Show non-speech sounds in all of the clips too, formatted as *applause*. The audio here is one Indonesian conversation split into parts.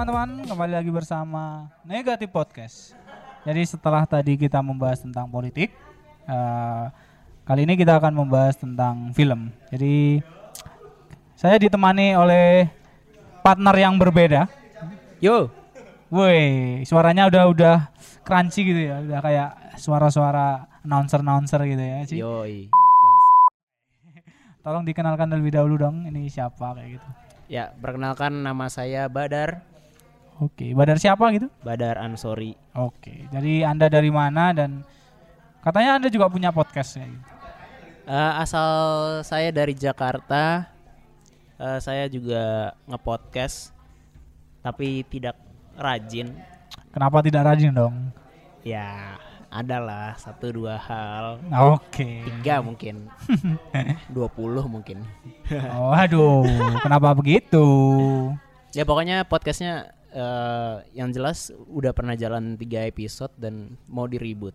teman-teman, kembali lagi bersama Negatif Podcast. Jadi setelah tadi kita membahas tentang politik, eh, kali ini kita akan membahas tentang film. Jadi saya ditemani oleh partner yang berbeda. Yo, Woi, suaranya udah udah crunchy gitu ya, udah kayak suara-suara announcer-announcer gitu ya sih. yoi. Tolong dikenalkan terlebih dahulu dong, ini siapa kayak gitu. Ya, perkenalkan nama saya Badar, Oke, Badar siapa gitu? Badar Ansori. Oke, jadi Anda dari mana dan katanya Anda juga punya podcast ya gitu. Eh, asal saya dari Jakarta. Eh, saya juga ngepodcast tapi tidak rajin. Kenapa tidak rajin dong? Ya, adalah satu dua hal. Oke. Tiga mungkin. *laughs* 20 mungkin. Oh, aduh, kenapa begitu? Ya pokoknya podcastnya eh, yang jelas udah pernah jalan tiga episode dan mau diribut.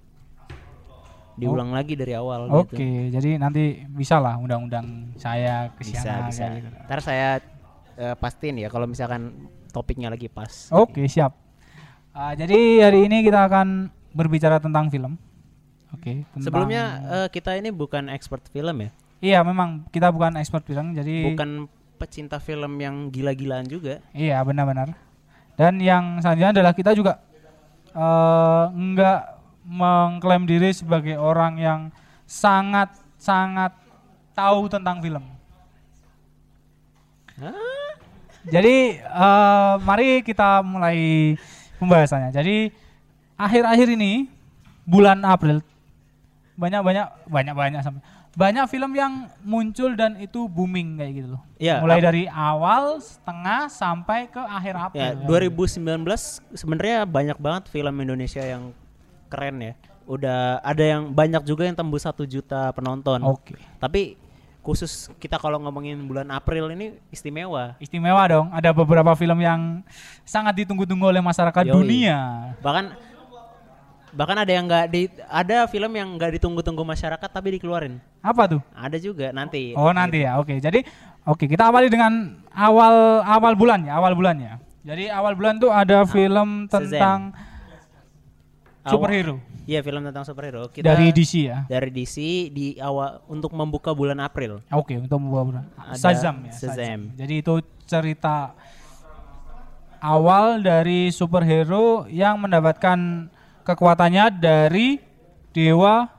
Diulang lagi dari awal Oke, gitu. jadi nanti bisa lah undang-undang saya ke Bisa, sana bisa. gitu. Ntar saya eh, pastiin ya kalau misalkan topiknya lagi pas. Oke, siap. Ah, jadi hari ini kita akan berbicara tentang film. Oke, tentang- Sebelumnya eh, kita ini bukan expert film ya. Iya, memang kita bukan expert film, jadi Bukan pecinta film yang gila-gilaan juga. Iya benar-benar. Dan yang selanjutnya adalah kita juga eh, enggak mengklaim diri sebagai orang yang sangat sangat tahu tentang film. Jadi eh, mari kita mulai pembahasannya. Jadi akhir-akhir ini bulan April banyak banyak banyak banyak sampai banyak film yang muncul dan itu booming kayak gitu loh. Iya, Mulai dari awal, setengah sampai ke akhir April. Ya, 2019 sebenarnya banyak banget film Indonesia yang keren ya. Udah ada yang banyak juga yang tembus satu juta penonton. Oke. Tapi khusus kita kalau ngomongin bulan April ini istimewa. Istimewa dong. Ada beberapa film yang sangat ditunggu-tunggu oleh masyarakat Yoi. dunia. Bahkan bahkan ada yang nggak di ada film yang nggak ditunggu-tunggu masyarakat tapi dikeluarin. Apa tuh? Ada juga nanti. Oh nanti ya. Oke. Jadi oke kita awali dengan awal awal bulannya. Awal bulannya. Jadi awal bulan tuh ada film Shazam. tentang Awal- superhero Iya film tentang superhero. Kita dari DC ya. dari DC di awal untuk membuka bulan April. Oke untuk membawa bulan. Ada Shazam ya. Shazam. Jadi itu cerita awal dari superhero yang mendapatkan kekuatannya dari dewa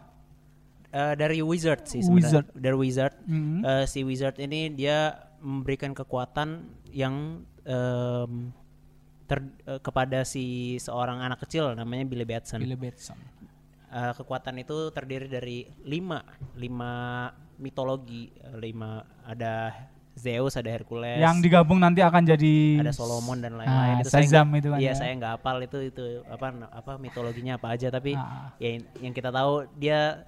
Eh, dari Wizard sih Wizard. sebenarnya. Dari Wizard. Mhm. Eh, si Wizard ini dia memberikan kekuatan yang em, ter- eh, kepada si seorang anak kecil namanya Billy Batson. Billy Batson. Eh, kekuatan itu terdiri dari lima lima mitologi lima ada Zeus ada Hercules Yang digabung nanti akan jadi ada Solomon dan lain-lain itu saya Shazam itu kan iya ya. saya nggak hafal itu itu apa apa mitologinya apa aja tapi Ah. ya yang- yang kita tahu dia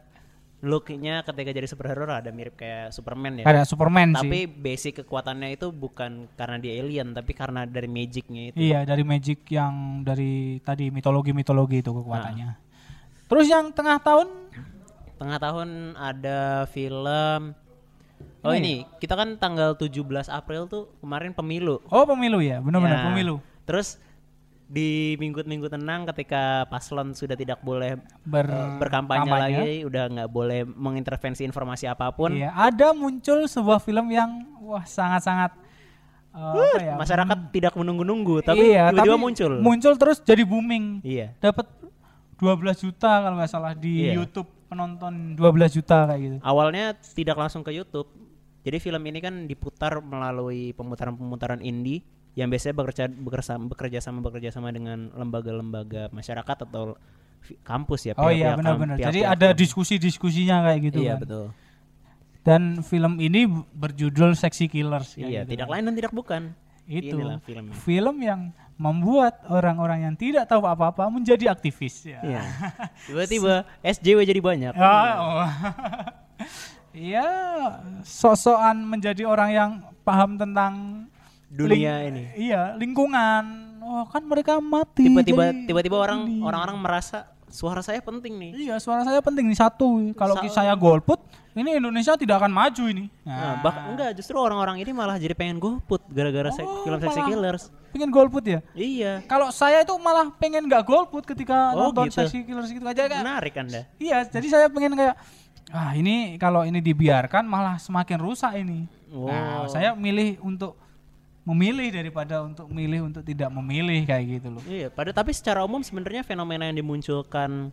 looknya ketika jadi superhero ada mirip kayak Superman ya ada Superman tapi sih. basic kekuatannya itu bukan karena dia alien tapi karena dari magicnya itu Iya, dari magic yang dari tadi mitologi-mitologi itu kekuatannya. Ah. Terus yang tengah tahun tengah tahun ada film oh Ini ini kita kan tanggal 17 April tuh kemarin pemilu oh pemilu ya, benar-benar Ya. pemilu. terus di minggu-minggu tenang ketika paslon sudah tidak boleh Ber eh, berkampanye kampanye. lagi udah nggak boleh mengintervensi informasi apa pun Iya, ada muncul sebuah film yang wah sangat-sangat eh, apa ya? masyarakat tidak menunggu-nunggu tapi iya, tiba-tiba muncul Muncul terus jadi booming. iya Dapat 12 juta kalau nggak salah di Iya. YouTube penonton 12 juta kayak gitu. awalnya tidak langsung ke YouTube jadi film ini kan diputar melalui pemutaran-pemutaran indie yang biasanya bekerja bekerja bekerja sama bekerja sama dengan lembaga-lembaga masyarakat atau kampus ya Oh iya benar-benar. Jadi pihak-pihak ada diskusi-diskusinya kayak gitu iya kan. betul Dan film ini berjudul Sexy Killers. iya gitu tidak kan. lain dan tidak bukan itu Inilah filmnya. film yang membuat orang-orang yang tidak tahu apa-apa menjadi aktivis ya. Iya. *laughs* Tiba-tiba SJW jadi banyak. Ah, oh. *laughs* Iya, sosokan menjadi orang yang paham tentang Dunia ling- ini. Iya, lingkungan. Oh, kan mereka mati. Tiba-tiba jadi tiba-tiba orang ini. orang-orang merasa suara saya penting nih. Iya, suara saya penting nih satu. Kalau Sa- saya golput, ini Indonesia tidak akan maju ini. Nah, bah enggak justru orang-orang ini malah jadi pengen golput gara-gara se- Oh, film Sexy. Killers. pengen golput ya? Iya. Kalau saya itu malah pengen nggak golput ketika Oh, nonton gitu. Sexy Killers gitu aja kan. Menarik Anda. Iya, jadi saya pengen kayak ah ini kalau ini dibiarkan malah semakin rusak ini. Nah, Wow. saya milih untuk memilih daripada untuk milih untuk tidak memilih kayak gitu loh. Iya, pada tapi secara umum sebenarnya fenomena yang dimunculkan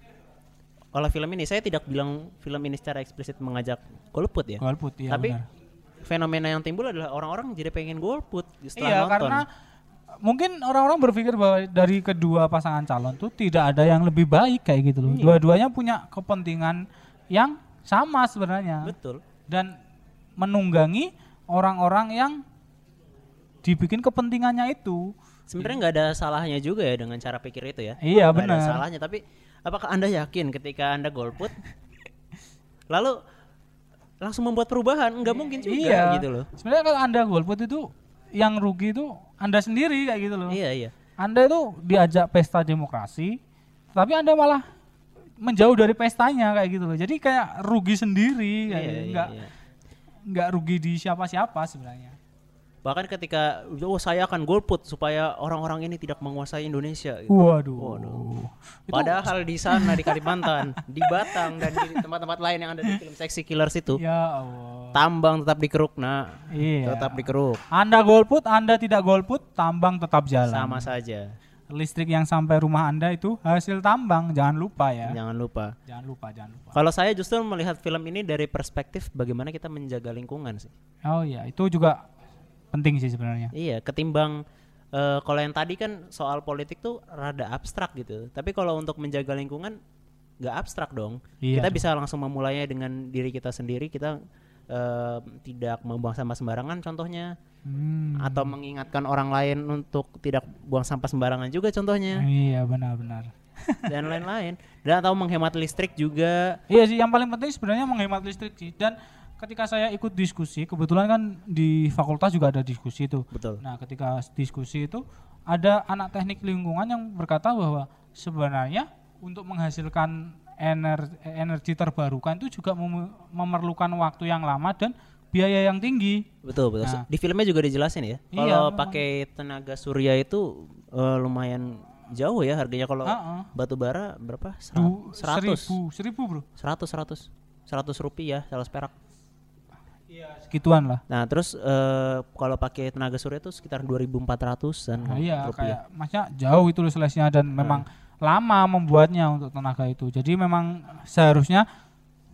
oleh film ini saya tidak bilang film ini secara eksplisit mengajak golput ya. Golput ya tapi benar. fenomena yang timbul adalah orang-orang jadi pengen golput setelah Iya, nonton. karena mungkin orang-orang berpikir bahwa dari kedua pasangan calon tuh tidak ada yang lebih baik kayak gitu loh. Iya. Dua-duanya punya kepentingan yang sama sebenarnya betul. dan menunggangi orang-orang yang dibikin kepentingannya itu. Sebenarnya nggak ada salahnya juga ya dengan cara pikir itu ya. Iya, benar. Ada salahnya, tapi apakah anda yakin ketika anda golput, *laughs* lalu langsung membuat perubahan? Nggak mungkin juga iya. gitu loh. Sebenarnya kalau Anda golput itu yang rugi itu Anda sendiri kayak gitu loh. Iya iya. Anda itu diajak pesta demokrasi, tapi Anda malah menjauh dari pestanya kayak gitu loh. Jadi kayak rugi sendiri kayak Iya, gitu. iya, Nggak iya. nggak rugi di siapa-siapa sebenarnya. Bahkan ketika oh saya akan golput supaya orang-orang ini tidak menguasai Indonesia. gitu. Waduh. Itu- Padahal di sana di Kalimantan, di Batang dan di tempat-tempat lain yang ada di film Sexy Killers itu, Ya Allah. tambang tetap dikeruk, nah, Iya. tetap dikeruk, Anda golput, Anda tidak golput, tambang tetap jalan. sama saja. Listrik yang sampai rumah Anda itu hasil tambang, jangan lupa ya. Jangan lupa. Jangan lupa, jangan lupa. Kalau saya justru melihat film ini dari perspektif bagaimana kita menjaga lingkungan sih. Oh iya, itu juga penting sih sebenarnya. Iya, ketimbang eh, kalau yang tadi kan soal politik tuh rada abstrak gitu. Tapi kalau untuk menjaga lingkungan nggak abstrak dong. Iya kita dong. bisa langsung memulainya dengan diri kita sendiri. Kita eh, tidak membuang sampah sembarangan contohnya Hmm. atau mengingatkan orang lain untuk tidak buang sampah sembarangan juga contohnya Iya benar-benar. *laughs* dan lain-lain. Dan atau menghemat listrik juga. Iya sih, yang paling penting sebenarnya menghemat listrik sih. Dan ketika saya ikut diskusi, kebetulan kan di fakultas juga ada diskusi itu. Betul. Nah, ketika diskusi itu ada anak teknik lingkungan yang berkata bahwa sebenarnya untuk menghasilkan energi, energi terbarukan itu juga mem- memerlukan waktu yang lama dan biaya yang tinggi. Betul, betul. Nah. Di filmnya juga dijelasin ya. Iya, Kalau pakai tenaga surya itu eh, lumayan jauh ya harganya kalau Heeh. batu bara berapa? Seratus. Seribu, seribu bro. Seratus, seratus. Seratus rupiah, salah perak. Segituan lah. Nah, terus eh, kalau pakai tenaga surya itu sekitar 2.400 dan Nah, iya, rupiah. kayak maksudnya jauh itu seleksinya dan memang lama membuatnya untuk tenaga itu. Jadi memang seharusnya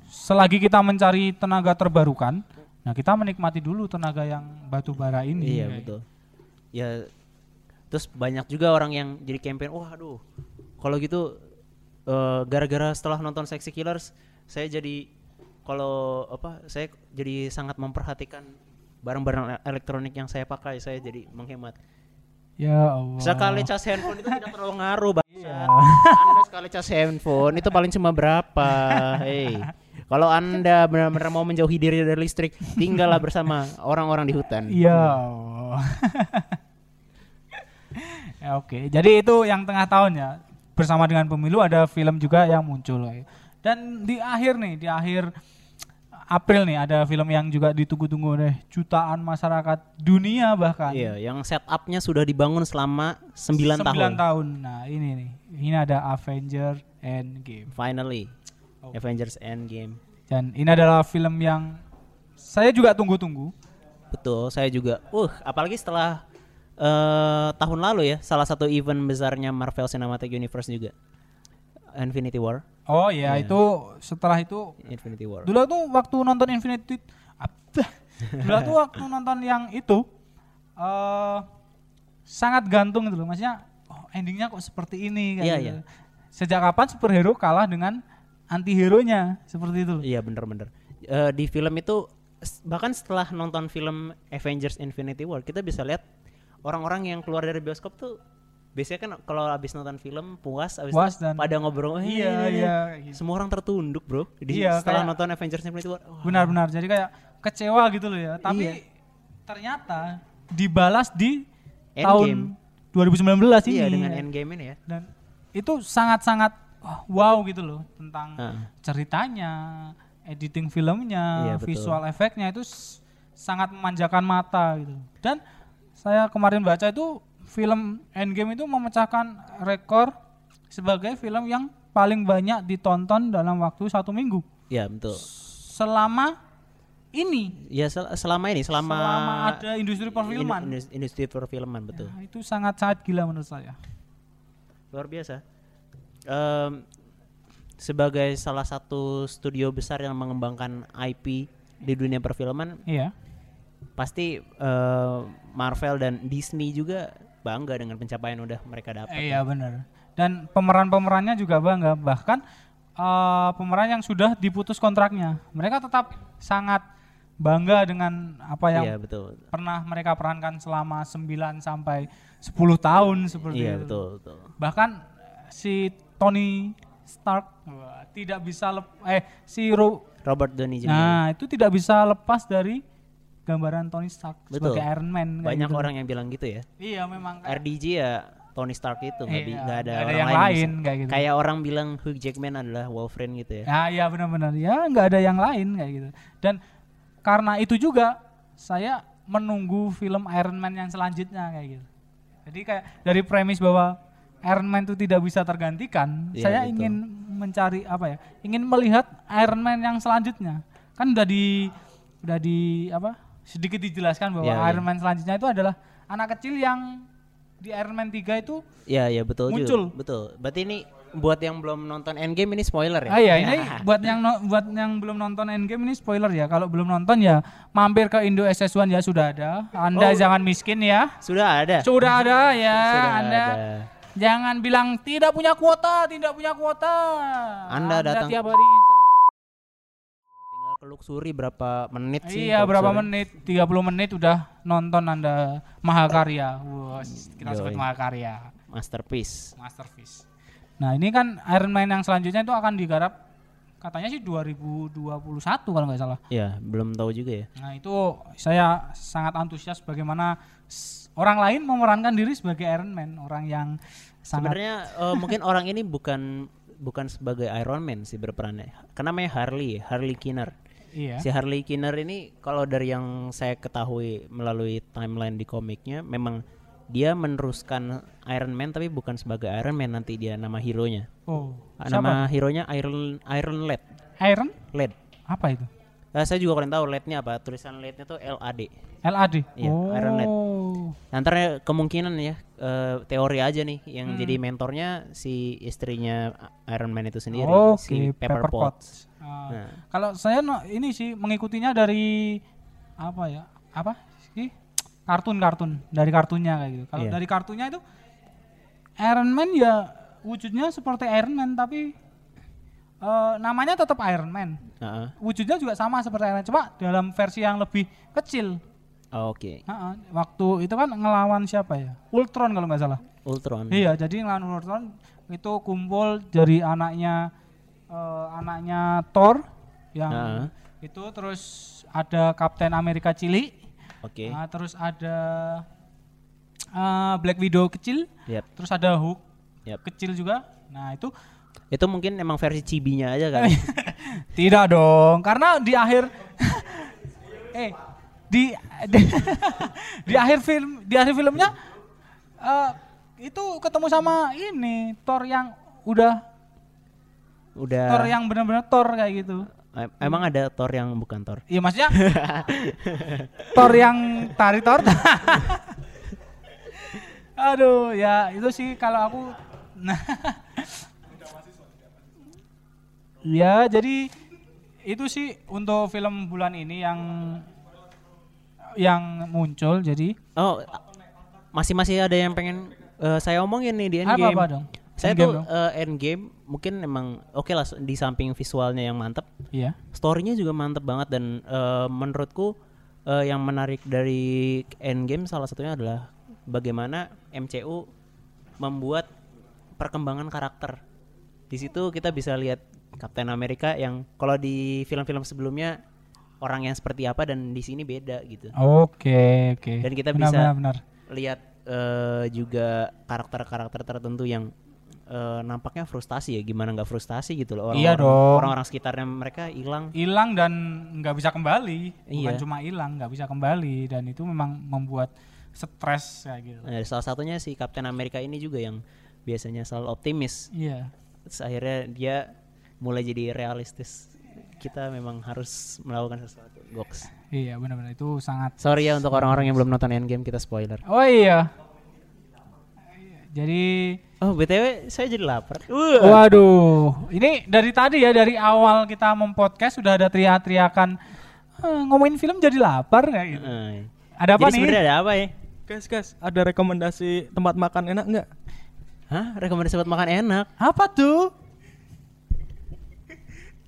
selagi kita mencari tenaga terbarukan, nah kita menikmati dulu tenaga yang batu bara ini. Iya, betul. Ya terus banyak juga orang yang jadi campaign, wah aduh. Kalau gitu eh, gara-gara setelah nonton Sexy Killers saya jadi kalau apa saya jadi sangat memperhatikan barang-barang elektronik yang saya pakai, saya jadi menghemat. Ya Allah. Sekali cas handphone itu tidak terlalu ngaruh, Bang. Iya. Anda sekali cas handphone itu paling cuma berapa? Hei. Kalau Anda benar-benar mau menjauhi diri dari listrik, tinggallah bersama orang-orang di hutan. Iya. Allah. *laughs* ya, Oke, jadi itu yang tengah tahun ya. Bersama dengan pemilu ada film juga yang muncul. Dan di akhir nih, di akhir April nih ada film yang juga ditunggu-tunggu oleh jutaan masyarakat dunia bahkan. Iya, yang setupnya sudah dibangun selama 9 tahun. Sembilan tahun. Nah, ini nih. Ini ada Avenger Endgame. Finally, Oh. Avengers Endgame. Dan ini adalah film yang saya juga tunggu-tunggu. Betul, saya juga. Uh, apalagi setelah eh tahun lalu ya, salah satu event besarnya Marvel Cinematic Universe juga. Infinity War. Oh ya, Iya. itu setelah itu Infinity War. Dulu tuh waktu nonton Infinity apa? Dulu tuh *laughs* waktu nonton yang itu eh sangat gantung gitu loh. Maksudnya oh, endingnya kok seperti ini kayak Iya, gitu. iya. Sejak kapan superhero kalah dengan anti-hero-nya seperti itu loh. Iya bener-bener. Eh, di film itu bahkan setelah nonton film Avengers Infinity War kita bisa lihat orang-orang yang keluar dari bioskop tuh biasanya kan kalau habis nonton film puas habis Puas dan- pada ngobrol "Eh, Iya, ini, ini." iya, kayak gitu. semua orang tertunduk bro di Iya, setelah kayak- nonton Avengers Infinity War Benar-benar. Jadi kayak kecewa gitu loh ya. Tapi Iya. ternyata dibalas di Endgame. tahun 2019 ini. iya dengan Endgame ini ya dan itu sangat-sangat wow gitu loh tentang Ah. ceritanya, editing filmnya, Iya, betul. visual efeknya itu sangat memanjakan mata gitu. Dan saya kemarin baca itu film Endgame itu memecahkan rekor sebagai film yang paling banyak ditonton dalam waktu satu minggu Ya betul. selama ini Ya sel- selama ini selama, selama ada industri perfilman. Indus- industri perfilman betul. Nah, itu sangat sangat gila menurut saya. Luar biasa. Em, sebagai salah satu studio besar yang mengembangkan IP di dunia perfilman, Iya. pasti eh, Marvel dan Disney juga bangga dengan pencapaian yang udah mereka dapat. Iya benar. Dan pemeran-pemerannya juga bangga. Bahkan eh, pemeran yang sudah diputus kontraknya, mereka tetap sangat bangga dengan apa yang Iya betul. pernah mereka perankan selama 9 sampai 10 tahun seperti Iya itu. betul betul. Bahkan si Tony Stark wah, tidak bisa lep- eh si Ro- Robert Downey Jr. nah itu tidak bisa lepas dari gambaran Tony Stark Betul. sebagai Iron Man Banyak gitu. orang yang bilang gitu ya. Iya memang kayak- RDJ ya Tony Stark itu nggak Iya, ada, ada orang yang lain, lain kayak gitu. Kayak orang bilang Hugh Jackman adalah Wolverine gitu ya. Ya, ya benar-benar ya nggak ada yang lain kayak gitu. Dan karena itu juga saya menunggu film Iron Man yang selanjutnya kayak gitu. Jadi kayak dari premis bahwa Iron Man itu tidak bisa tergantikan, Iya, saya betul. ingin mencari apa ya? Ingin melihat Iron Man yang selanjutnya. Kan udah di udah di apa? Sedikit dijelaskan bahwa Iya, iya. Iron Man selanjutnya itu adalah anak kecil yang di Iron Man 3 itu Iya iya betul Muncul. juga. Betul. Berarti ini buat yang belum nonton Endgame ini spoiler ya. Ah iya ini *laughs* buat yang no- buat yang belum nonton Endgame ini spoiler ya. Kalau belum nonton ya mampir ke Indo SS1 ya sudah ada. Anda Oh. jangan miskin ya. Sudah ada. Sudah ada ya. *laughs* Sudah Anda ada. jangan bilang tidak punya kuota, tidak punya kuota. Anda datang- tiap hari luxury berapa menit sih? Iya, berapa menit? 30 menit udah nonton Anda Mahakarya. Wah, kita sebut. Mahakarya. Masterpiece. Masterpiece. Nah ini kan Iron Man yang selanjutnya itu akan digarap katanya sih 2021 kalau nggak salah. Ya, belum tahu juga ya. Nah itu saya sangat antusias bagaimana orang lain memerankan diri sebagai Iron Man, orang yang sangat Sebenarnya eh, mungkin orang ini bukan bukan sebagai Iron Man sih berperannya. Karena namanya Harley, Harley Kinner. Iya. Si Harley Kinner ini kalau dari yang saya ketahui melalui timeline di komiknya memang dia meneruskan Iron Man tapi bukan sebagai Iron Man nanti dia nama hero-nya. Oh, Ah, siapa? Nama hero-nya Iron Iron Lad. Iron? Lad. Apa itu? Nah, saya juga kurang tahu LED-nya apa. Tulisan LED-nya tuh LAD. LAD. Iya, oh. Iron Lad. Antara kemungkinan ya eh, teori aja nih yang Hmm. jadi mentornya si istrinya Iron Man itu sendiri Oke, si Pepper, Pepper Potts. Potts. Ah, Nah. Kalau saya no, ini sih mengikutinya dari apa ya? Apa sih? Kartun-kartun dari kartunnya kayak gitu. Kalau Iya. dari kartunya itu Iron Man ya wujudnya seperti Iron Man tapi eh, namanya tetap Iron Man. Heeh. Wujudnya juga sama seperti Iron Man, cuma dalam versi yang lebih kecil. Oh, Oke. Ha-ha, Waktu itu kan ngelawan siapa ya? Ultron kalau nggak salah. Ultron. Iya, jadi ngelawan Ultron itu kumpul dari anaknya eh, anaknya Thor yang Heeh. itu terus ada Kapten Amerika cilik, Oke. nah, terus ada eh, Black Widow kecil, Yap. terus ada Hulk Yap. kecil juga. Nah itu Itu mungkin emang versi cibinya aja kan. *laughs* tidak dong, karena di akhir *laughs* eh di di, *laughs* di akhir film di akhir filmnya eh, itu ketemu sama ini Thor yang udah Udah. Thor yang benar-benar Thor kayak gitu. em- emang ada Thor yang bukan Thor. Iya maksudnya *laughs* Thor yang tari Thor. *laughs* Aduh, ya itu sih kalau aku nah Ya, jadi itu sih untuk film bulan ini yang yang muncul jadi Oh, masih masih ada yang pengen eh, saya omongin nih di apa Endgame. apa dong? Saya Endgame tuh dong. eh, Endgame mungkin emang oke lah di samping visualnya yang mantep, Iya. storynya juga mantep banget dan eh, menurutku eh, yang menarik dari Endgame salah satunya adalah bagaimana MCU membuat perkembangan karakter. Di situ kita bisa lihat Captain America yang kalau di film-film sebelumnya orang yang seperti apa dan di sini beda gitu. Oke, oke. Dan kita Benar, bisa benar, benar. lihat eh, juga karakter-karakter tertentu yang eh, nampaknya frustasi ya gimana nggak frustasi gitu loh. Iya orang-orang dong. orang-orang sekitarnya mereka hilang. Hilang dan nggak bisa kembali. Bukan Iya. cuma hilang nggak bisa kembali. Dan itu memang membuat stres kayak gitu. Nah, salah satunya si Kapten Amerika ini juga yang biasanya selalu optimis. Iya. Terus akhirnya dia mulai jadi realistis. Kita memang harus melakukan sesuatu. Goks. Iya benar-benar. Itu sangat sorry ya untuk orang-orang yang belum nonton Endgame kita spoiler. Oh iya jadi oh btw saya jadi lapar. Waduh. Ini dari tadi ya dari awal kita mempodcast sudah ada teriak-teriakan "Eh, ngomongin film jadi lapar kayak gitu. Eh, ada apa jadi nih? sebenarnya ada apa ya? Guys, guys, ada rekomendasi tempat makan enak nggak? Hah? Rekomendasi buat makan enak? apa tuh?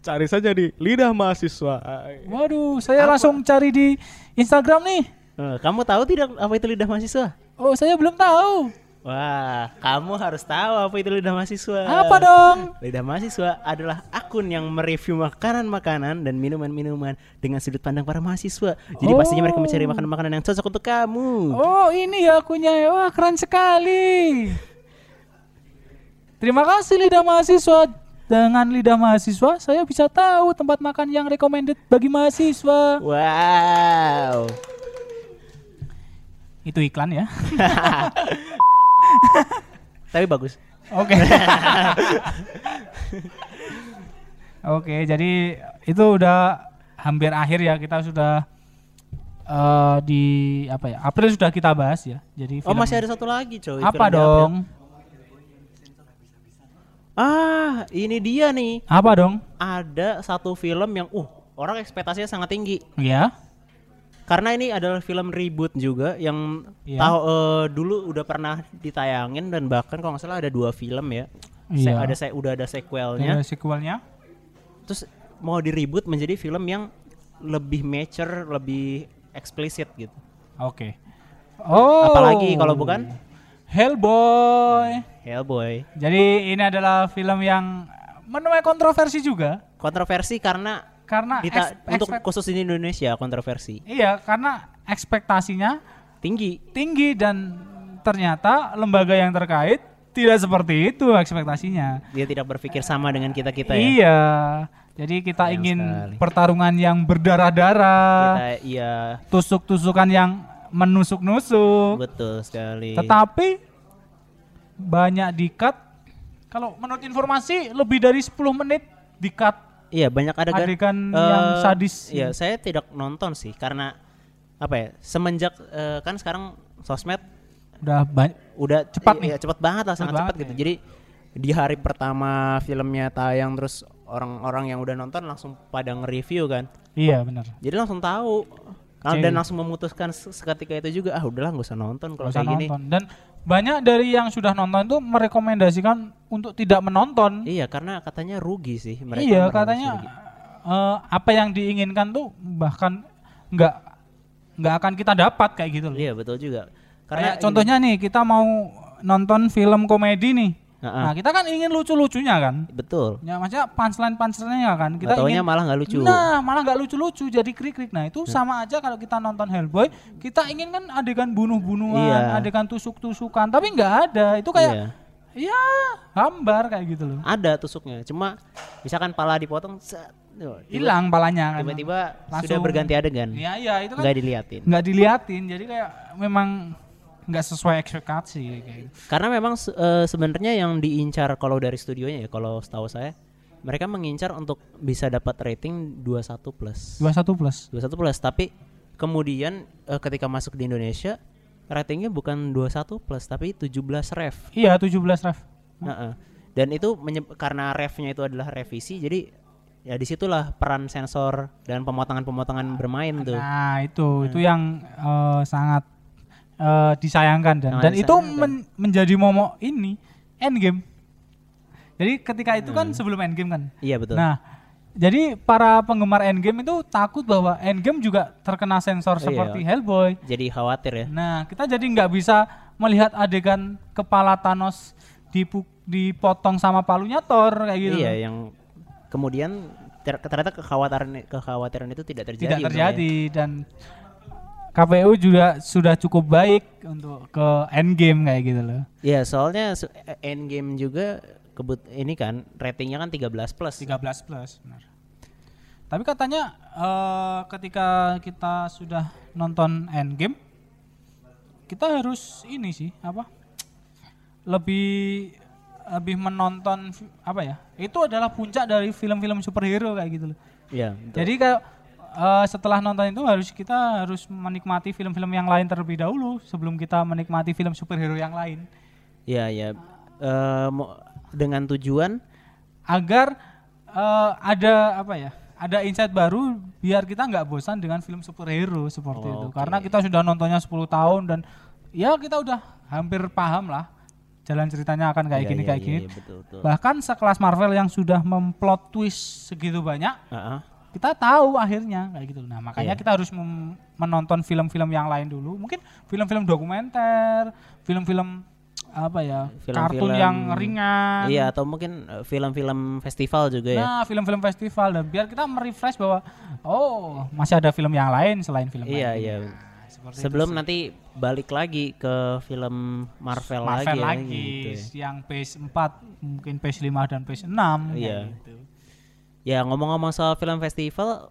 Cari saja di Lidah Mahasiswa. waduh saya langsung cari di Instagram nih. Eh, kamu tahu tidak apa itu lidah mahasiswa? oh saya belum tahu Wah, kamu harus tahu apa itu lidah mahasiswa. apa dong Lidah mahasiswa adalah akun yang mereview makanan-makanan dan minuman-minuman dengan sudut pandang para mahasiswa. Jadi pastinya mereka mencari makanan-makanan yang cocok untuk kamu. Oh ini ya akunnya Wah keren sekali Terima kasih lidah mahasiswa Dengan lidah mahasiswa Saya bisa tahu tempat makan yang recommended bagi mahasiswa Wow. Itu iklan ya *laughs* Tapi bagus. Oke *laughs* Oke jadi itu udah hampir akhir ya Kita sudah eh, di apa ya April sudah kita bahas ya Jadi Oh, masih ada satu lagi, coy. apa April. dong Ah, ini dia nih. Apa dong Ada satu film yang uh, orang ekspektasinya sangat tinggi. Ya Karena ini adalah film reboot juga yang Iya. tahu eh, dulu udah pernah ditayangin dan bahkan kalau nggak salah ada dua film ya. Se- Iya. ada se- udah ada sequelnya. Ada sequelnya Terus mau di reboot menjadi film yang lebih mature, lebih eksplisit gitu. Oke Oh Apalagi kalau bukan Hellboy Hellboy. Jadi ini adalah film yang menuai kontroversi juga Kontroversi karena karena dita- eks- untuk khusus di Indonesia kontroversi iya karena ekspektasinya tinggi. tinggi dan ternyata lembaga yang terkait tidak seperti itu ekspektasinya. Dia tidak berpikir sama dengan kita kita ya. Iya. Jadi kita Sayang ingin sekali. pertarungan yang berdarah-darah, Kita iya tusuk-tusukan yang menusuk-nusuk. betul sekali. Tetapi banyak dikat. Kalau menurut informasi lebih dari 10 menit dikat Iya banyak adegan, adegan eh, yang sadis. Iya saya tidak nonton sih karena apa ya semenjak eh, kan sekarang sosmed Udah banyak udah Cepat nih. iya, cepat banget lah sangat Cepat gitu. ya. Jadi di hari pertama filmnya tayang terus orang-orang yang udah nonton langsung pada nge-review kan. Iya benar. Jadi langsung tahu Jadi- dan langsung memutuskan se- seketika itu juga ah udahlah nggak usah nonton kalau kayak gini. nonton. Dan banyak dari yang sudah nonton itu merekomendasikan untuk tidak menonton. Iya karena katanya rugi sih mereka. iya katanya rugi. eh, apa yang diinginkan tuh bahkan nggak nggak akan kita dapat kayak gitu loh. Iya betul juga. Karena ini- contohnya nih kita mau nonton film komedi nih. Nah, Nah kita kan ingin lucu-lucunya kan. betul. Ya maksudnya punchline punchline kan. Kita Kita ingin malah nggak lucu. Nah, malah nggak lucu-lucu jadi krik-krik. Nah, itu sama aja kalau kita nonton Hellboy, kita ingin kan adegan bunuh-bunuhan, Iya. adegan tusuk-tusukan, tapi nggak ada. Itu kayak Iya. ya hambar kayak gitu loh. Ada tusuknya, cuma misalkan pala dipotong, set, Hilang palanya kan. Tiba-tiba sudah Langsung- berganti adegan, Iya, iya, itu kan nggak diliatin. nggak diliatin. Jadi kayak memang nggak sesuai ekspektasi kayak gitu. Karena memang eh, sebenarnya yang diincar kalau dari studionya ya, kalau setahu saya, mereka mengincar untuk bisa dapat rating 21 plus. 21 plus. 21 plus, tapi kemudian eh, ketika masuk di Indonesia, ratingnya bukan 21 plus, tapi 17 ref. Iya, 17 ref. Heeh. Dan itu karena refnya itu adalah revisi, jadi ya di situlah peran sensor dan pemotongan-pemotongan bermain tuh. Nah, itu itu yang eh, sangat eh, disayangkan dan Sangat dan itu men- menjadi momok ini endgame. Jadi ketika itu kan sebelum endgame kan. Iya betul. Nah, jadi para penggemar endgame itu takut bahwa endgame juga terkena sensor Iya. seperti Hellboy. jadi khawatir ya. Nah, kita jadi nggak bisa melihat adegan kepala Thanos dipu- dipotong sama palunya Thor kayak gitu. Iya, yang kemudian ter- ternyata kekhawatiran kekhawatiran itu tidak terjadi. Tidak terjadi dan KPU juga sudah cukup baik untuk ke endgame kayak gitu loh. Ya soalnya su- Endgame juga kebut ini kan ratingnya kan 13 plus. 13 plus benar. Tapi katanya eh, ketika kita sudah nonton Endgame kita harus ini sih apa? Lebih lebih menonton apa ya? Itu adalah puncak dari film-film superhero kayak gitu loh. Iya. Jadi kayak eh, setelah nonton itu harus kita harus menikmati film-film yang lain terlebih dahulu sebelum kita menikmati film superhero yang lain Iya ya. Eh, mo- dengan tujuan agar eh, ada apa ya? Ada insight baru biar kita nggak bosan dengan film superhero seperti itu. Oke. Karena kita sudah nontonnya 10 tahun dan ya kita udah hampir paham lah jalan ceritanya akan kayak Iya, gini iya, kayak iya, gini. iya, betul betul. Bahkan sekelas Marvel yang sudah memplot twist segitu banyak Heeh. Kita tahu akhirnya kayak gitu. Nah, makanya Iya. kita harus menonton film-film yang lain dulu. Mungkin film-film dokumenter, film-film apa ya? kartun Film-film- yang ringan. Iya atau mungkin eh, film-film festival juga ya. Nah, film-film festival dan biar kita merefresh bahwa oh, masih ada film yang lain selain film Iya lain. iya. Nah, Sebelum nanti balik lagi ke film Marvel, Marvel lagi, ya, lagi, gitu ya. yang PS4, mungkin PS5 dan PS6 kayak Iya. gitu. Ya ngomong-ngomong soal film festival,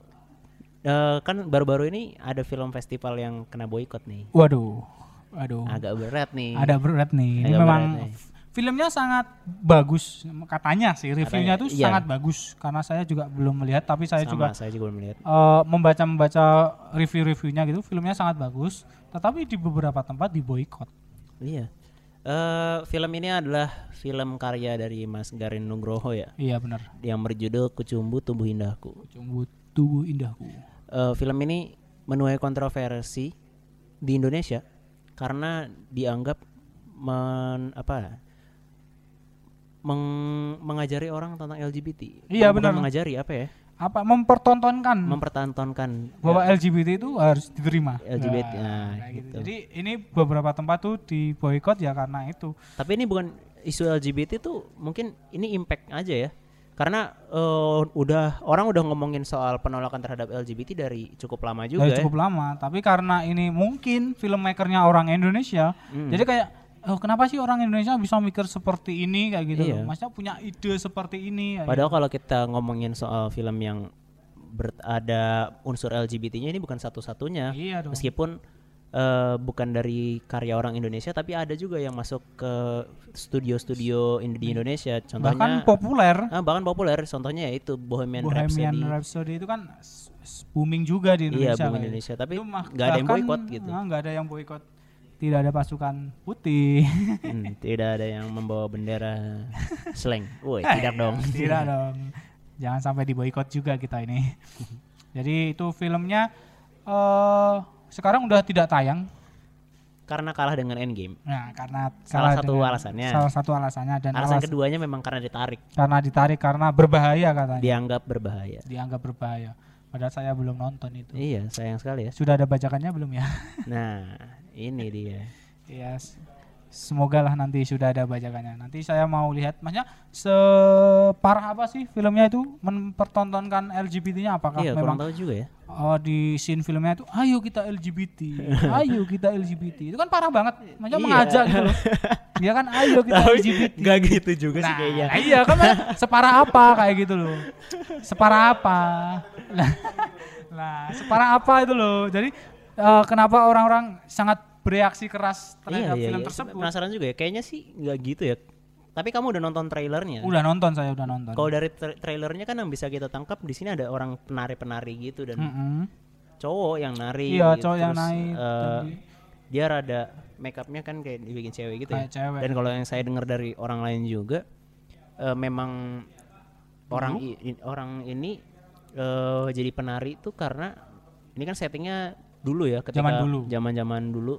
eh, kan baru-baru ini ada film festival yang kena boykot nih. Waduh. Waduh. Agak berat nih. Ada berat nih. Ini Agak memang berat nih. filmnya sangat bagus katanya sih. Reviewnya tuh iya. sangat bagus karena saya juga belum melihat tapi saya Sama, juga saya juga belum melihat. eh, membaca-membaca review-reviewnya gitu. Filmnya sangat bagus, tetapi di beberapa tempat diboykot. Iya. Eh, film ini adalah film karya dari Mas Garin Nugroho ya, Iya benar. yang berjudul Kucumbu Tubuh Indahku. Cumbu tubuh indahku. Eh, film ini menuai kontroversi di Indonesia karena dianggap men, apa meng- mengajari orang tentang LGBT. Iya, benar. Mengajari apa ya? Apa mempertontonkan Mempertontonkan bahwa LGBT itu harus diterima. LGBT, Nah, nah, kayak gitu. gitu. Jadi ini beberapa tempat tuh diboykot ya karena itu. Tapi ini bukan isu LGBT tuh mungkin ini impact aja ya. Karena eh, udah orang udah ngomongin soal penolakan terhadap LGBT dari cukup lama juga Dari ya. cukup lama, tapi karena ini mungkin filmmakernya orang Indonesia, Hmm. jadi kayak oh kenapa sih orang Indonesia bisa mikir seperti ini kayak gitu Iya. loh. Maksudnya punya ide seperti ini. Padahal kalau kita ngomongin soal film yang ber- ada unsur LGBT-nya ini bukan satu-satunya. gitu. Iya dong. Meskipun eh, bukan dari karya orang Indonesia tapi ada juga yang masuk ke studio-studio in- di Indonesia. Bahkan Contohnya populer ah, bahkan populer contohnya yaitu Bohemian, Bohemian Rhapsody. Rhapsody itu kan booming juga di Iya, Indonesia. booming kayak Indonesia, tapi Itu mah- nggak ada yang bahkan, boykot gitu. ah, nggak ada yang boykot. Tidak ada pasukan putih. Hmm, tidak ada yang membawa bendera slang. Woi, *laughs* tidak dong. Tidak dong. Jangan sampai diboykot juga kita ini. *laughs* Jadi itu filmnya eh sekarang udah tidak tayang. Karena kalah dengan Endgame. Nah, karena Salah satu alasannya. Salah satu alasannya dan Alasan alas- keduanya memang karena ditarik, karena ditarik karena berbahaya katanya. dianggap berbahaya. Dianggap berbahaya. Padahal saya belum nonton itu. Iya, sayang sekali ya. Sudah ada bajakannya belum ya? Nah, *laughs* ini *laughs* dia. Iya. Semoga lah nanti sudah ada bajakannya. Nanti saya mau lihat, maksudnya separah apa sih filmnya itu mempertontonkan LGBT-nya apakah iya, memang tahu juga ya. oh, di scene filmnya itu ayo kita LGBT, *laughs* ayo kita LGBT. Itu kan parah banget, maksudnya Iya. mengajak gitu loh. Dia *laughs* kan ayo kita LGBT. Gak gitu juga Nah, sih kayaknya. iya kan separah apa kayak gitu loh. Separah apa? Lah, Nah, separah apa itu loh. Jadi eh, kenapa orang-orang sangat bereaksi keras terhadap iya, film iya. tersebut? Penasaran juga ya. Kayaknya sih nggak gitu ya. Tapi kamu udah nonton trailernya? Udah nonton saya udah nonton. Kalau dari tra- trailernya kan yang bisa kita tangkap di sini ada orang penari-penari gitu dan Mm-mm. cowok yang nari. Iya, gitu. cowok yang Terus, naik, eh, dan dia rada make upnya kan kayak dibikin cewek gitu ya. Kayak cewek. Dan kalau yang saya dengar dari orang lain juga eh, memang orang i- orang ini eh, jadi penari itu karena ini kan settingnya dulu ya ketika Zaman dulu. zaman-zaman dulu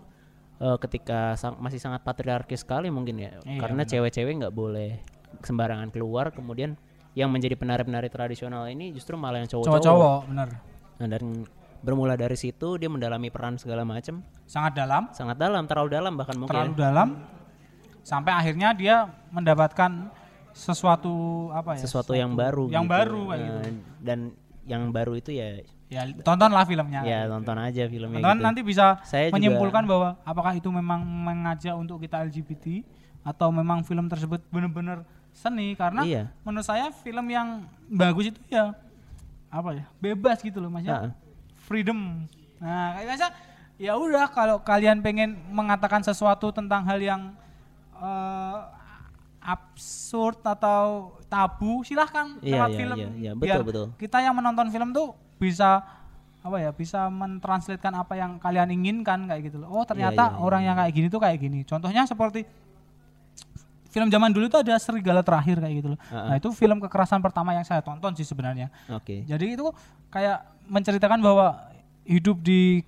eh, ketika sang- masih sangat patriarki sekali mungkin ya Iya, karena cewek-cewek nggak boleh sembarangan keluar kemudian yang menjadi penari-penari tradisional ini justru malah yang cowok-cowok Cowok-cowok, bener. Nah, dan bermula dari situ dia mendalami peran segala macam Sangat dalam, sangat dalam terlalu dalam bahkan mungkin terlalu ya. dalam sampai akhirnya dia mendapatkan sesuatu apa ya? sesuatu yang baru yang gitu. baru kayak Eh, gitu. dan yang baru itu ya Ya tontonlah filmnya. ya tonton aja filmnya Teman-teman gitu. nanti bisa Saya juga- menyimpulkan bahwa apakah itu memang mengajak untuk kita LGBT atau memang film tersebut benar-benar seni karena Iya. menurut saya film yang bagus itu ya apa ya bebas gitu loh maksudnya Ha-ha. freedom. Nah kayak biasa ya udah kalau kalian pengen mengatakan sesuatu tentang hal yang eh, absurd atau tabu silahkan Iya, lewat iya, film. iya, iya. Betul, biar betul. kita yang menonton film tuh bisa apa ya bisa mentranslatekan apa yang kalian inginkan kayak gitu loh. Oh ternyata iya, iya, orang yang kayak gini tuh kayak gini. Contohnya seperti film zaman dulu tuh ada serigala terakhir kayak gitu loh. Ha-ha. nah itu film kekerasan pertama yang saya tonton sih sebenarnya. Oke. Jadi itu kayak menceritakan bahwa hidup di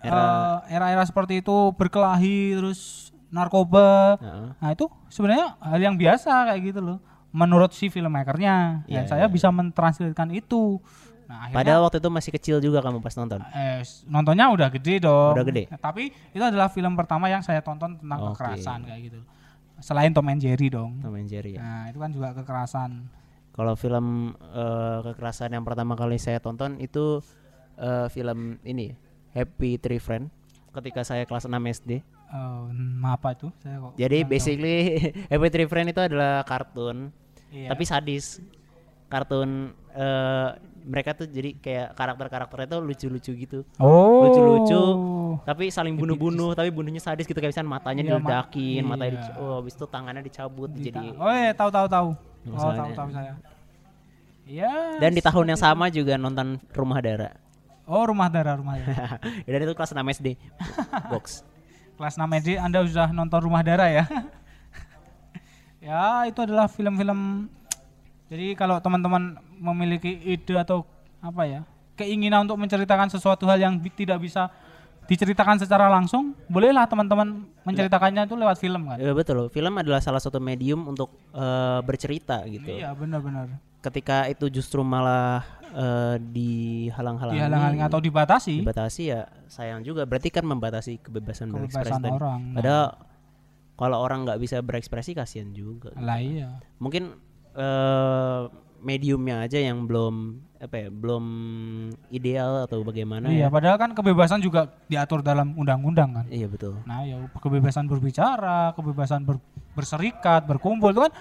Era- eh, era-era seperti itu berkelahi terus narkoba. Heeh. Nah, itu sebenarnya hal yang biasa kayak gitu loh. Menurut si filmmakernya dan Iya, saya iya. bisa mentranslatekan itu. Nah, akhirnya padahal waktu itu masih kecil juga kamu pas nonton eh, nontonnya udah gede dong. Udah gede? Nah, tapi itu adalah film pertama yang saya tonton tentang Oke. kekerasan kayak gitu. Selain Tom and Jerry dong. Tom and Jerry ya Nah, itu kan juga kekerasan. Kalau film eh, kekerasan yang pertama kali saya tonton itu eh, film ini Happy Tree Friend ketika saya kelas 6 SD. Hmm, apa itu? Saya kok Jadi basically *laughs* Happy Tree Friend itu adalah kartun Iya. tapi sadis. Kartun eh, mereka tuh jadi kayak karakter-karakternya tuh lucu-lucu gitu. oh. lucu-lucu, Tapi saling bunuh-bunuh, tapi bunuhnya sadis gitu kayak misalnya matanya Iya, ma- diledakin, matanya iya. dic- oh habis itu tangannya dicabut Dita- jadi Oh iya, tahu tahu tahu. Oh, tahu tahu saya. Iya. dan di tahun yang sama juga nonton Rumah Dara. Oh, rumah darah, rumah darah. *laughs* dan itu kelas 6 SD. *laughs* Box. Kelas 6 SD Anda sudah nonton Rumah Darah ya? *laughs* ya, itu adalah film-film Jadi kalau teman-teman memiliki ide atau apa ya, keinginan untuk menceritakan sesuatu hal yang bi- tidak bisa diceritakan secara langsung, bolehlah teman-teman menceritakannya itu lewat film kan? Ya, betul. Film adalah salah satu medium untuk eh, bercerita gitu. Iya, benar-benar. Ketika itu justru malah eh, dihalang-halangi, Dihalang-halangi atau dibatasi dibatasi ya sayang juga. Berarti kan membatasi kebebasan, berekspresi kebebasan tadi. orang. Padahal kalau orang nggak bisa berekspresi kasihan juga. Lah iya. Mungkin eh, mediumnya aja yang belum apa ya, belum ideal atau bagaimana Iya, ya. padahal kan kebebasan juga diatur dalam undang-undang kan. Iya betul. Nah, ya kebebasan berbicara, kebebasan ber- berserikat, berkumpul itu kan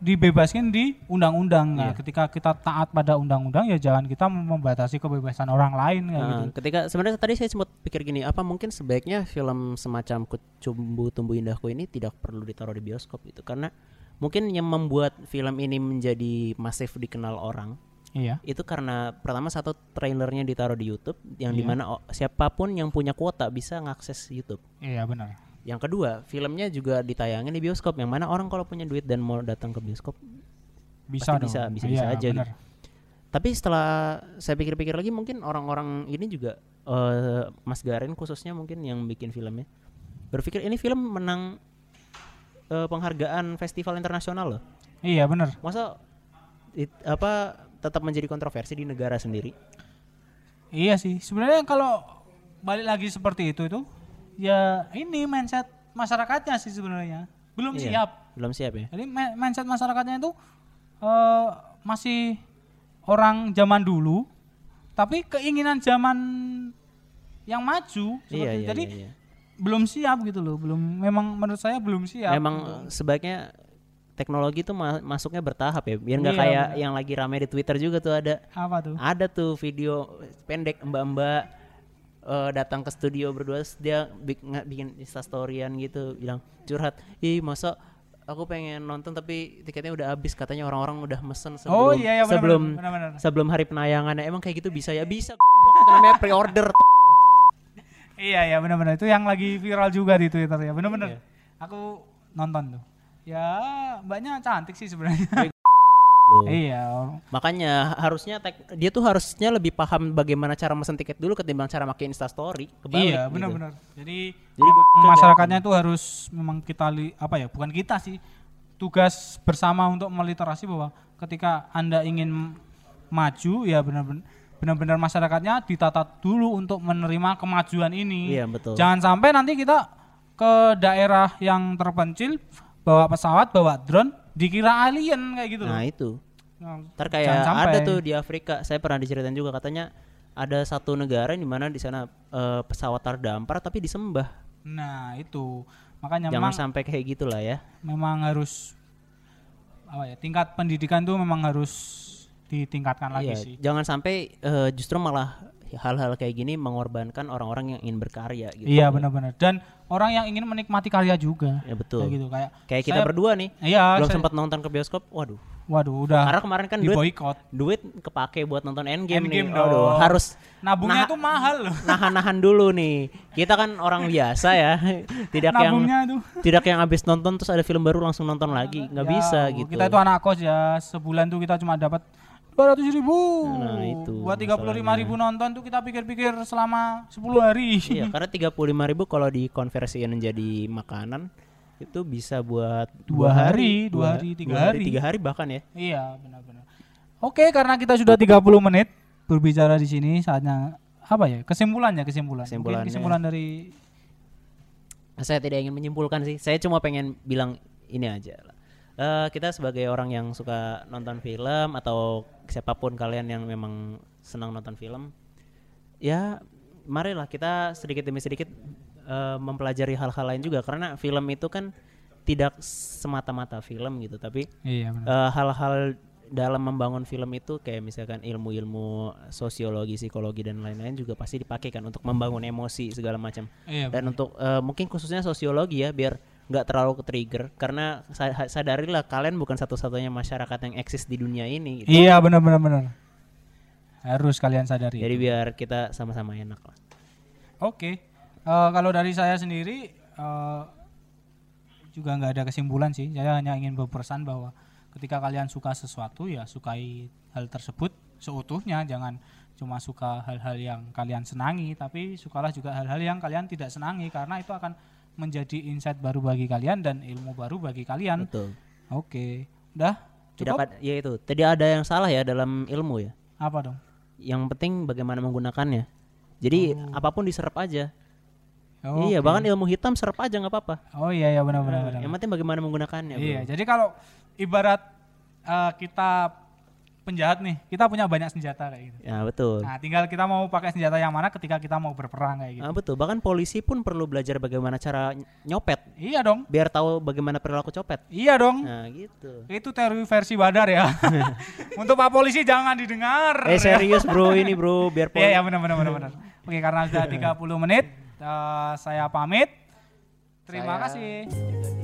dibebaskan di undang-undang. Nah, Iya. ketika kita taat pada undang-undang ya jangan kita membatasi kebebasan orang lain Nah, gitu. ketika sebenarnya tadi saya sempat pikir gini, apa mungkin sebaiknya film semacam Kucumbu Tumbuh Indahku ini tidak perlu ditaruh di bioskop itu karena mungkin yang membuat film ini menjadi masif dikenal orang Iya. itu karena pertama satu trailernya ditaruh di YouTube yang Iya. di mana siapa pun yang punya kuota bisa ngakses YouTube. Iya, benar. Yang kedua, filmnya juga ditayangin di bioskop yang mana orang kalau punya duit dan mau datang ke bioskop Bisa Pasti dong. bisa, bisa- Iya, bisa aja benar. Tapi setelah saya pikir-pikir lagi mungkin orang-orang ini juga eh, Mas Garin khususnya mungkin yang bikin filmnya berpikir ini film menang eh, penghargaan festival internasional loh. Iya, benar. Masa it- apa tetap menjadi kontroversi di negara sendiri? Iya sih. Sebenarnya kalau balik lagi seperti itu itu ya ini mindset masyarakatnya sih sebenarnya. Belum Iya, siap. Belum siap ya? Jadi mindset masyarakatnya itu eh, masih orang zaman dulu, tapi keinginan zaman yang maju. Iya, iya, Jadi iya, iya. belum siap gitu loh, belum. Memang menurut saya belum siap. Memang sebaiknya teknologi itu ma- masuknya bertahap ya, biar nggak Iya, kayak benar. yang lagi rame di Twitter juga tuh ada apa tuh? ada tuh video pendek mbak-mbak eh, datang ke studio berdua dia bik- nge- bikin instastoryan gitu bilang curhat ih masa aku pengen nonton tapi tiketnya udah habis katanya orang-orang udah mesen sebelum oh iya, iya benar, sebelum benar, benar. sebelum hari penayangannya emang kayak gitu bisa ya bisa *laughs* itu namanya pre-order Iya ya benar-benar itu yang lagi viral juga di Twitter ya benar-benar. Iya. Aku nonton tuh. Ya mbaknya cantik sih sebenarnya. *laughs* Loh. iya. makanya harusnya tek- dia tuh harusnya lebih paham bagaimana cara mesen tiket dulu ketimbang cara makin instastory kebalik iya gitu. benar-benar. Jadi, Jadi pikir masyarakatnya itu harus memang kita li, apa ya bukan kita sih tugas bersama untuk meliterasi bahwa ketika anda ingin maju ya benar-benar benar-benar masyarakatnya ditata dulu untuk menerima kemajuan ini. Iya, betul. Jangan sampai nanti kita ke daerah yang terpencil bawa pesawat, bawa drone, dikira alien kayak gitu loh. nah itu Nah, Ntar kayak ada tuh di Afrika, saya pernah diceritain juga katanya ada satu negara di mana di sana eh, pesawat terdampar tapi disembah. Nah, itu. Makanya Jangan memang sampai kayak gitulah ya. memang harus apa ya? Tingkat pendidikan tuh memang harus ditingkatkan lagi Iya, sih. jangan sampai eh, justru malah hal-hal kayak gini mengorbankan orang-orang yang ingin berkarya gitu. Iya, benar-benar. Dan orang yang ingin menikmati karya juga. Ya betul. Kayak gitu kayak Kayak kita saya- berdua nih, Iya, belum saya- sempat nonton ke bioskop. Waduh. Waduh, udah Karena kemarin kan di duit boykot. duit kepake buat nonton Endgame, Endgame nih. Harus Nabungnya Nah- tuh mahal loh. *laughs* nahan-nahan dulu nih. Kita kan orang biasa ya, *laughs* tidak yang Nabungnya tuh. tidak yang habis nonton terus ada film baru langsung nonton lagi, nggak Ya, bisa Bu, gitu. Kita itu anak kos ya, sebulan tuh kita cuma dapat 200 ribu. Nah, itu Buat 35 ribu nonton tuh kita pikir-pikir selama 10 hari. Iya, karena 35.000 ribu kalau dikonversiin menjadi makanan itu bisa buat Dua hari, dua hari, tiga dua hari. tiga hari bahkan ya. Iya, benar-benar. Oke, karena kita sudah 30 menit berbicara di sini, saatnya apa ya? Kesimpulannya, kesimpulan. Mungkin Kesimpulannya. kesimpulan dari Saya tidak ingin menyimpulkan sih. Saya cuma pengen bilang ini aja lah. Eh, kita sebagai orang yang suka nonton film atau siapa pun kalian yang memang senang nonton film, ya marilah kita sedikit demi sedikit eh, mempelajari hal-hal lain juga. Karena film itu kan tidak semata-mata film gitu, tapi Iya, eh, hal-hal dalam membangun film itu kayak misalkan ilmu-ilmu sosiologi, psikologi dan lain-lain juga pasti dipakai kan untuk membangun emosi segala macam. Iya, Dan untuk eh, mungkin khususnya sosiologi ya biar nggak terlalu ke trigger karena sa- sadarilah kalian bukan satu-satunya masyarakat yang eksis di dunia ini. gitu. Iya, benar-benar benar. Harus kalian sadari. Jadi biar kita sama-sama enak lah. Oke, Eh, kalau dari saya sendiri eh, juga nggak ada kesimpulan sih. Saya hanya ingin berpesan bahwa ketika kalian suka sesuatu ya sukai hal tersebut seutuhnya, jangan cuma suka hal-hal yang kalian senangi, tapi sukalah juga hal-hal yang kalian tidak senangi karena itu akan menjadi insight baru bagi kalian dan ilmu baru bagi kalian. Betul. Oke, udah cukup? ya itu. Tidak ada yang salah ya dalam ilmu ya. Apa dong? Yang penting bagaimana menggunakannya. Jadi apa pun diserap aja. Oh, Iya, bahkan ilmu hitam serap aja nggak apa-apa. oh iya ya benar-benar. benar. Yang penting bagaimana menggunakannya. bro. Iya, jadi kalau ibarat eh, kita penjahat nih, kita punya banyak senjata kayak gitu. Ya betul. Nah, tinggal kita mau pakai senjata yang mana ketika kita mau berperang kayak gitu. Ah, betul. Bahkan polisi pun perlu belajar bagaimana cara ny- nyopet Iya dong, biar tahu bagaimana perilaku copet. iya dong. Nah, gitu. Itu teori versi Badar ya. *laughs* Untuk Pak Polisi jangan didengar. Eh serius bro ini bro biar Iya, ya benar benar benar benar. Oke, karena sudah *laughs* 30 menit, eh, saya pamit. Terima Saya kasih.